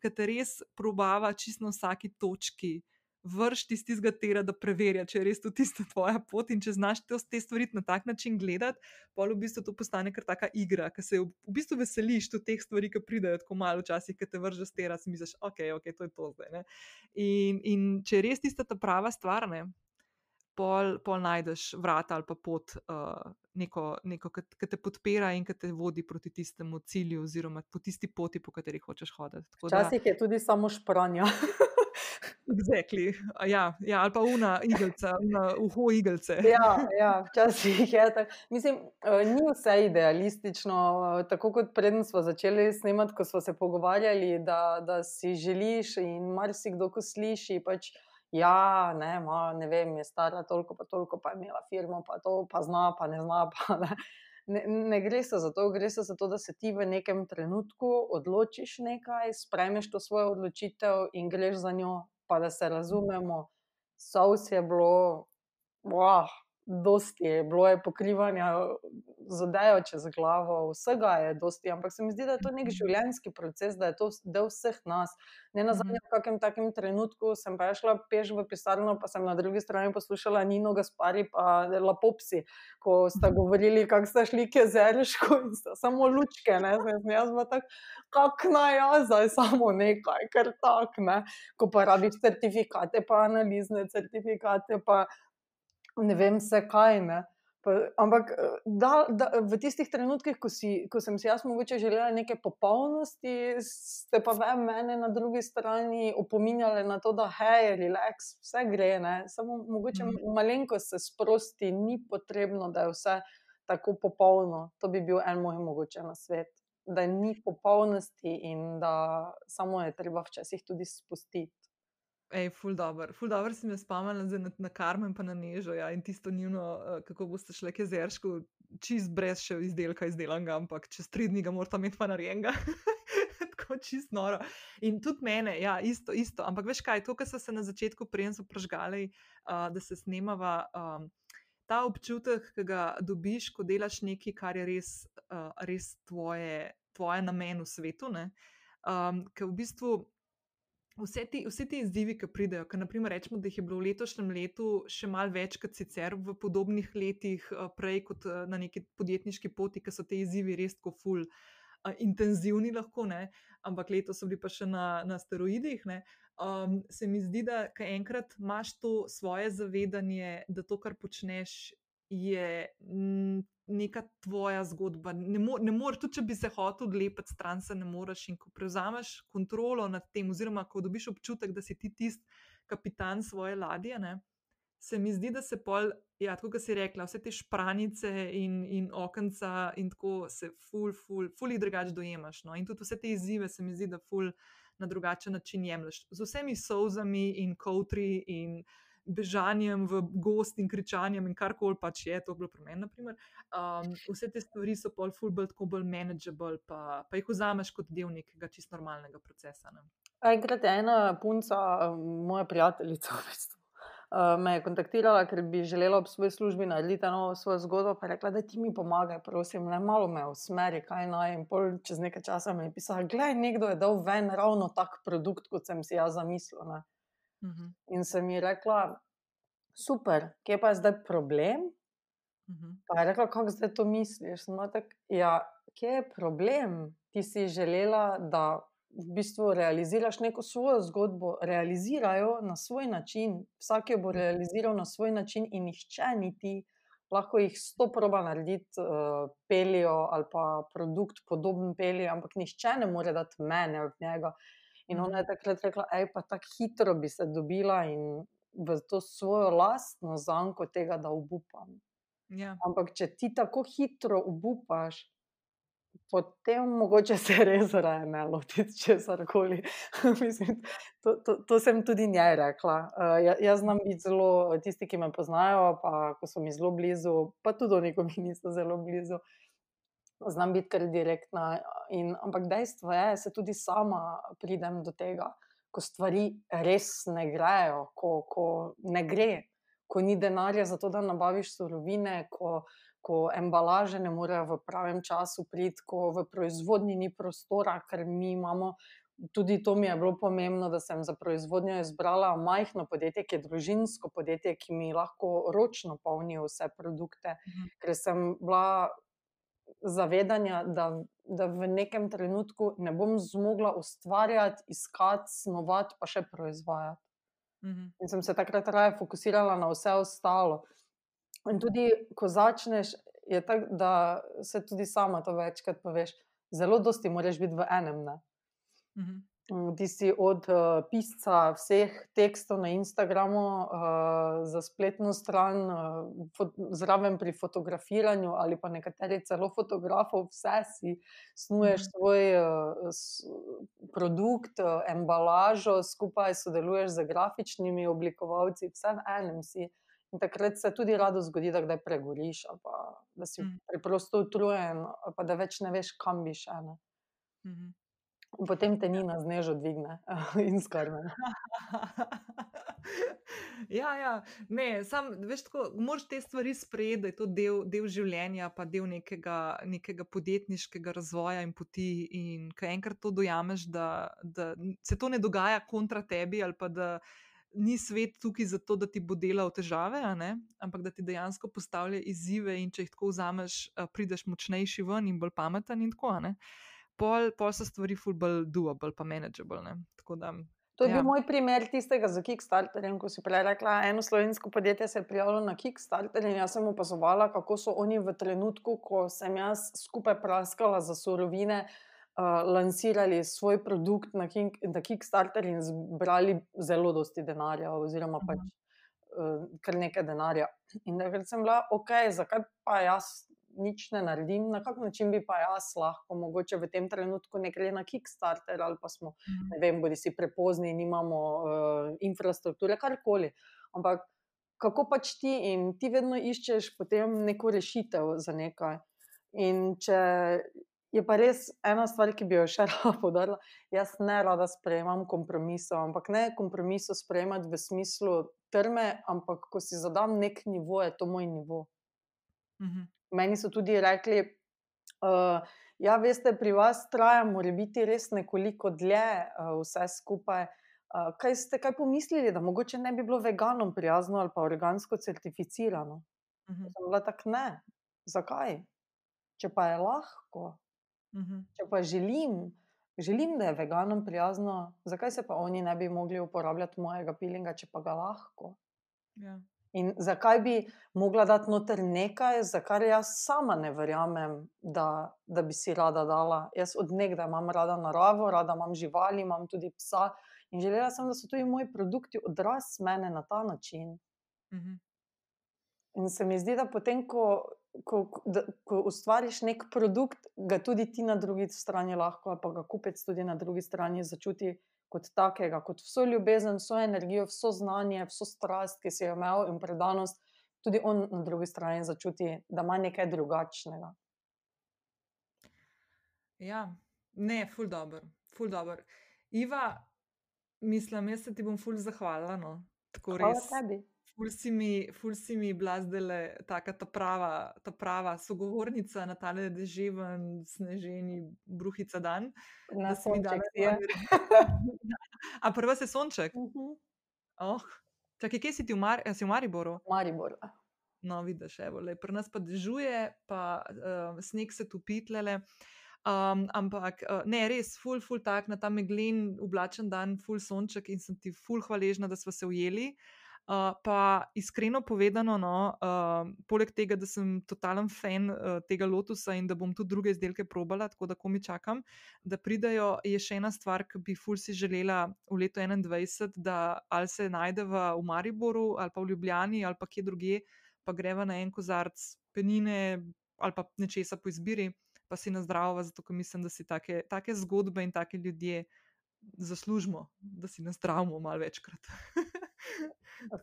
ki te res probava čisto na vsaki točki vrš tisti zgatera, da preverja, če je res to tista tvoja pot in če znaš te, te stvari na tak način gledati, pa v bistvu to postane kar taka igra, ki se v, v bistvu veseliš tudi teh stvari, ki pridejo tako malo včasih, ki te vrže stera, si misliš, ok, ok, to je to zdaj. In, in če je res tista ta prava stvar, ne. Pol, pol najdeš vrata ali pa pot, uh, neko, neko ki te podpira in ki te vodi proti tistemu cilju, oziroma po tisti poti, po kateri hočeš hoditi. Včasih je tudi samo špranja. Exactly. Ja, ja, ali pa una igelca, una uho igelce. Ja, ja, včasih je tako. Mislim, eh, ni vse idealistično. Eh, tako kot predtem smo začeli snemati, ko smo se pogovarjali, da, da si želiš in marsikdo, ko sliši. Pač, Ja, ne, ma, ne vem, je stara toliko, pa toliko, pa je imela firmo, pa to, pa zna, pa ne zna. Pa ne. Ne, ne gre se za to, gre se za to, da se ti v nekem trenutku odločiš nekaj, sprejmeš to svojo odločitev in greš za njo, pa da se razumemo, sovs je bilo, wow, dosti je bilo je pokrivanja z odejo čez glavo, vsega je dosti, ampak se mi zdi, da je to nek mhm. življenjski proces, da je to del vseh nas. Ne na zadnje, mhm. v kakem takem trenutku sem pa šla peš v pisarno, pa sem na drugi strani poslušala Nino Gaspari pa Lapopsi, ko sta mhm. govorili, kako sta šli k jezerišku in sta samo lučke, ne, sem jaz pa tak, kak naj jaz, zdaj samo nekaj, ker tak, ne, ko pa rabiš certifikate, pa analizne certifikate, pa ne vem, vse kaj. Ne. Pa, ampak eh, da, da, v tistih trenutkih, ko, si, ko sem si jaz mogoče želela neke popolnosti, ste pa ve mene na drugi strani opominjali na to, da hej, relax, vse gre. Ne. Samo mogoče mm. malenkost se sprosti, ni potrebno, da je vse tako popolno. To bi bil en moj mogoče na svet. Da ni popolnosti in da samo je treba včasih tudi spustiti. Ej, ful dobr. Ful dobr si me spomnil na, na karmo in pa na nežo. Ja, in tisto njuno, uh, kako boste šli k jezeršku, čist brez še izdelka izdelanega, ampak čez tri dni ga morate imeti pa narejenega. Tako čist noro. In tudi mene, ja, isto, isto. Ampak veš kaj, to, kar so se na začetku prej zapražgali, uh, da se snemava. Um, Ta občutek, ki ga dobiš, ko delaš nekaj, kar je res, uh, res tvoje, tvoje namen v svetu. Um, ker v bistvu vse ti, vse ti izzivi, ki pridejo, ker naprimer rečemo, da jih je bilo v letošnjem letu še malo več kot sicer v podobnih letih, eh, prej kot eh, na neki podjetniški poti, ker so ti izzivi res tako ful. Eh, intenzivni lahko, ne? ampak letos so bili pa še na, na steroidih. Um, se mi zdi, da enkrat imaš to svoje zavedanje, da to, kar počneš, je neka tvoja zgodba. Ne, mo ne moreš, tudi če bi se hotel odlepiti stran, se ne moreš. In ko prevzameš kontrolo nad tem, oziroma ko dobiš občutek, da si ti tisti kapitan svoje ladje, ne, se mi zdi, da se pol, ja, tako kot si rekla, vse te špranice in, in okenca in tako se ful, ful, ful jih drugače dojemaš. No. In tudi vse te izzive se mi zdi, da ful na drugačen način jemliš. Z vsemi sozami in kotri in bežanjem v gost in kričanjem in karkoli pač je, to bilo pri meni. Um, vse te stvari so pol fulbelt, tako bolj manageable, pa, pa jih vzameš kot del nekega čist normalnega procesa. Ne. Enkrat je ena punca, moja prijateljica, v bistvu, me je kontaktirala, ker bi želela ob svoji službi narediti eno svojo zgodbo. Pa je rekla, da ti mi pomagaj, prosim, ne malo me usmeri, kaj naj. In pol čez nekaj časa mi je pisala, gledaj, nekdo je dal ven ravno tak produkt, kot sem si jaz zamislila. -hmm. In sem ji rekla, super, kje pa je zdaj problem? Mhm. Pa je rekla, kako zdaj to misliš? Bila tak, ja, kje je problem? Ti si želela, da v bistvu realiziraš neko svojo zgodbo, realizirajo na svoj način, vsak jo bo realiziral na svoj način, in nihče ni ti. Lahko jih sto proba narediti, uh, pelijo ali pa produkt podoben peliju, ampak nihče ne more dati mene od njega. In ona je takrat rekla, ej, pa tako hitro bi se dobila in v to svojo lastno zanko tega, da obupam. Ja. Ampak če ti tako hitro obupaš, potem mogoče se res raje ne lotiti česar koli. Mislim, to, to, to sem tudi njej rekla. Uh, ja, jaz znam biti zelo, tisti, ki me poznajo, pa ko so mi zelo blizu, pa tudi oni, ko mi niso zelo blizu. Znam biti kar direktna. In, ampak dejstvo je, da se tudi sama pridem do tega, ko stvari res ne grejo, ko, ko ne gre, ko ni denarja za to, da nabaviš surovine, ko, ko embalaže ne morejo v pravem času priti, ko v proizvodnji ni prostora, ker mi imamo. Tudi to mi je bilo pomembno, da sem za proizvodnjo izbrala majhno podjetje, ki je družinsko podjetje, ki mi lahko ročno polni vse produkte, Mhm. ker sem bila zavedanja, da, da v nekem trenutku ne bom zmogla ustvarjati, iskati, snovati, pa še proizvajati. Mhm. In sem se takrat raje fokusirala na vse ostalo. In tudi, ko začneš, je tako, da se tudi sama to večkrat poveš. Zelo dosti moraš biti v enem. Ne? Mhm. Mm, Ti si od uh, pisca vseh tekstov na Instagramu, uh, za spletno stran, uh, zraven pri fotografiranju, ali pa nekateri celo fotografov, vse si snuješ Mhm. svoj uh, s, produkt, uh, embalažo, skupaj sodeluješ z grafičnimi oblikovalci, vse v enem si. In takrat se tudi rado zgodi, da kdaj pregoriš, pa da si Mhm. preprosto utrujen, pa da več ne veš, kam bi še. Ne? Mhm. In potem te Nina z nežo dvigne in skrbi. Ja, ja, ne, sam, veš, tako, moraš te stvari sprejeti, da je to del, del življenja, pa del nekega, nekega podjetniškega razvoja in poti. In ko enkrat to dojameš, da, da se to ne dogaja kontra tebi, ali pa da ni svet tukaj zato, da ti bo delal težave, ampak da ti dejansko postavlja izzive in če jih tako vzameš, a, prideš močnejši ven in bolj pameten in tako. ne. Pol, pol so stvari ful bolj doable, pa manageable. Ne? Tako da, To je Ja. bil moj primer tistega z Kickstarterjem, ko si prej rekla, eno slovensko podjetje se je prijavilo na Kickstarter in jaz sem opazovala, kako so oni v trenutku, ko sem jaz skupaj praskala za surovine, uh, lansirali svoj produkt na, King, na Kickstarter in zbrali zelo dosti denarja, oziroma pač uh, kar nekaj denarja. In takrat sem bila, ok, zakaj pa jaz nič ne naredim, na kak način bi pa jaz lahko, mogoče v tem trenutku ne gre na Kickstarter ali pa smo ne vem, bodi si prepozni, nimamo uh, infrastrukture, karkoli. Ampak kako pač ti in ti vedno iščeš potem neko rešitev za nekaj. In če je pa res ena stvar, ki bi jo še rada podarila, jaz ne rada sprejemam kompromisov, ampak ne kompromisov sprejemati v smislu trme, ampak ko si zadam nek nivo, je to moj nivo. Mhm. Meni so tudi rekli, uh, ja, veste, pri vas traja, mora biti res nekoliko dlje uh, vse skupaj. Uh, kaj ste kaj pomislili, da mogoče ne bi bilo veganom prijazno ali pa organsko certificirano? Mhm. Sem bila tako ne. Zakaj? Če pa je lahko, Mhm. če pa želim, želim, da je veganom prijazno, zakaj se pa oni ne bi mogli uporabljati mojega pilinga, če pa ga lahko? Ja. In zakaj bi mogla dati noter nekaj, za kar jaz sama ne verjamem, da, da bi si rada dala. Jaz odnegdaj imam rada naravo, rada imam živali, imam tudi psa. In želela sem, da so tudi moji produkti odraz mene na ta način. Mhm. In se mi zdi, da potem, ko, ko, da, ko ustvariš nek produkt, ga tudi ti na drugi strani lahko, pa ga kupec tudi na drugi strani začuti kot takega, kot vso ljubezen, vso energijo, vso znanje, vso strast, ki si jo imel in predanost, tudi on na drugi strani začuti, da ima nekaj drugačnega. Ja, ne, ful dobr, ful dobr. Iva, mislim, jaz se ti bom ful zahvalila. No. Tako Hvala res. tebi. Ful si mi, ful si mi bila zdaj taka ta prava, ta prava sogovornica na tale deževen, sneženi, bruhica dan. Na sonček je. A prva se sonček? Mhm. Oh. Čakaj, kje si ti v, Mar si v Mariboru? Maribor. no, vidiš, evo, le, pri nas pa dežuje, pa uh, sneg se tupitlele. Um, ampak uh, ne, res, ful, ful, tak na ta meglen, oblačen dan, ful sonček in sem ti ful hvaležna, da smo se ujeli. Uh, pa iskreno povedano, no, uh, poleg tega, da sem totalen fan uh, tega lotusa in da bom tudi druge izdelke probala, tako da komi čakam, da pridajo, je še ena stvar, ki bi ful si želela v letu 2021, da ali se najdeva v Mariboru, ali pa v Ljubljani, ali pa kje druge, pa greva na en kozarc penine ali pa nečesa po izbiri, pa si na zdravo, zato ker mislim, da si take, take zgodbe in take ljudje zaslužimo, da si na zdravo malo večkrat.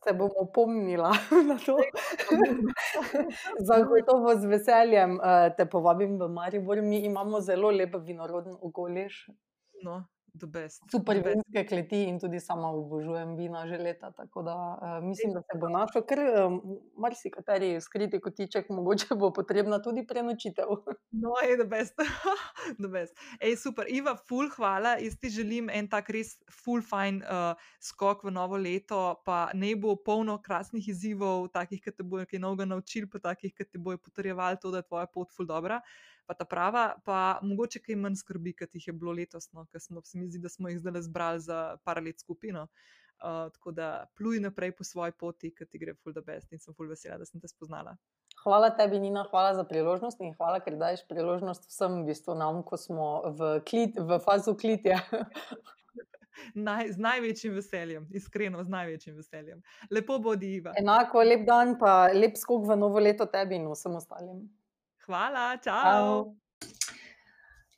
Se bom opomnila na to. Zagotovo z veseljem uh, te povabim v Maribor. Mi imamo zelo lep vinorodni okoliš. No, Super vinske kleti in tudi sama obožujem vina že leta. Tako da uh, mislim, da se bo našel, ker um, marsikateri skriti kotiček, mogoče bo potrebna tudi prenočitev. No, je da best. best. Ej, super, Iva, full hvala. Jaz ti želim en tak res full fine uh, skok v novo leto, pa ne bo polno krasnih izzivov, takih, ki te bojo kaj novega naučili, pa takih, ki te bojo potrjevali to, da je tvoja pot full dobra pa ta prava, pa mogoče kaj manj skrbi, kot jih je bilo letos, no, ker smo se mi zdi, da smo jih zdaj zbrali za par let skupino. Uh, tako da pluj naprej po svoji poti, ki ti gre full the best in sem full vesela, da sem te spoznala. Hvala tebi, Nina, hvala za priložnost in hvala, ker daješ priložnost vsem, v bistvu nam, ko smo v, klit, v fazu klitja. Naj, z največjim veseljem, iskreno, z največjim veseljem. Lepo bo, Diva. Enako, lep dan, pa lep skok v novo leto tebi in vsem ostalim. Hvala, čau.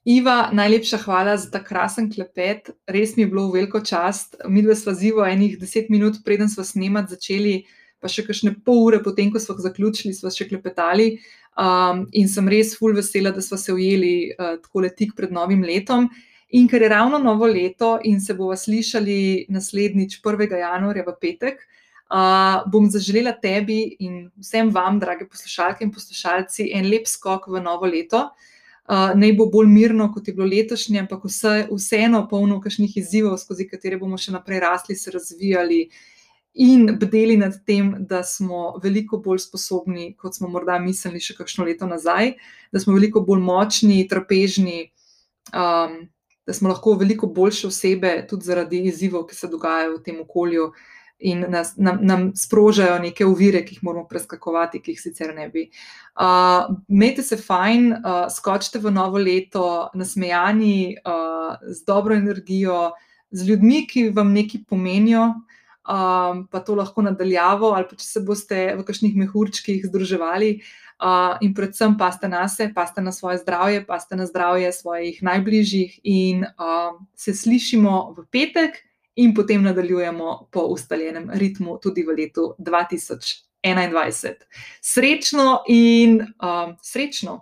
Iva, najlepša hvala za ta krasen klepet. Res mi je bilo veliko čast. Mi dva sva zivo enih deset minut, preden smo snemati začeli, pa še kakšne pol ure potem, ko smo zaključili, sva še klepetali. Um, in sem res full vesela, da smo se ujeli uh, tako le tik pred novim letom. In ker je ravno novo leto in se bomo slišali naslednjič 1. januarja v petek, Uh, bom zaželela tebi in vsem vam, drage poslušalke in poslušalci, en lep skok v novo leto. Uh, naj bo bolj mirno, kot je bilo letošnje, ampak vse, vseeno polno kakšnih izzivov, skozi katere bomo še naprej rasli, se razvijali in bdeli nad tem, da smo veliko bolj sposobni, kot smo morda mislili še kakšno leto nazaj, da smo veliko bolj močni, trpežni, um, da smo lahko veliko boljše osebe, tudi zaradi izzivov, ki se dogajajo v tem okolju in nas, nam, nam sprožajo neke uvire, ki jih moramo preskakovati, ki jih sicer ne bi. Uh, Mete se fajn, uh, skočite v novo leto, nasmejani, uh, z dobro energijo, z ljudmi, ki vam nekaj pomenijo. Um, pa to lahko nadaljavo, ali pa če se boste v kakšnih mehurčkih združevali, uh, in predvsem paste na sebe, paste na svoje zdravje, paste na zdravje svojih najbližjih, in uh, se slišimo v petek in potem nadaljujemo po ustaljenem ritmu tudi v letu 2021. Srečno in um, srečno!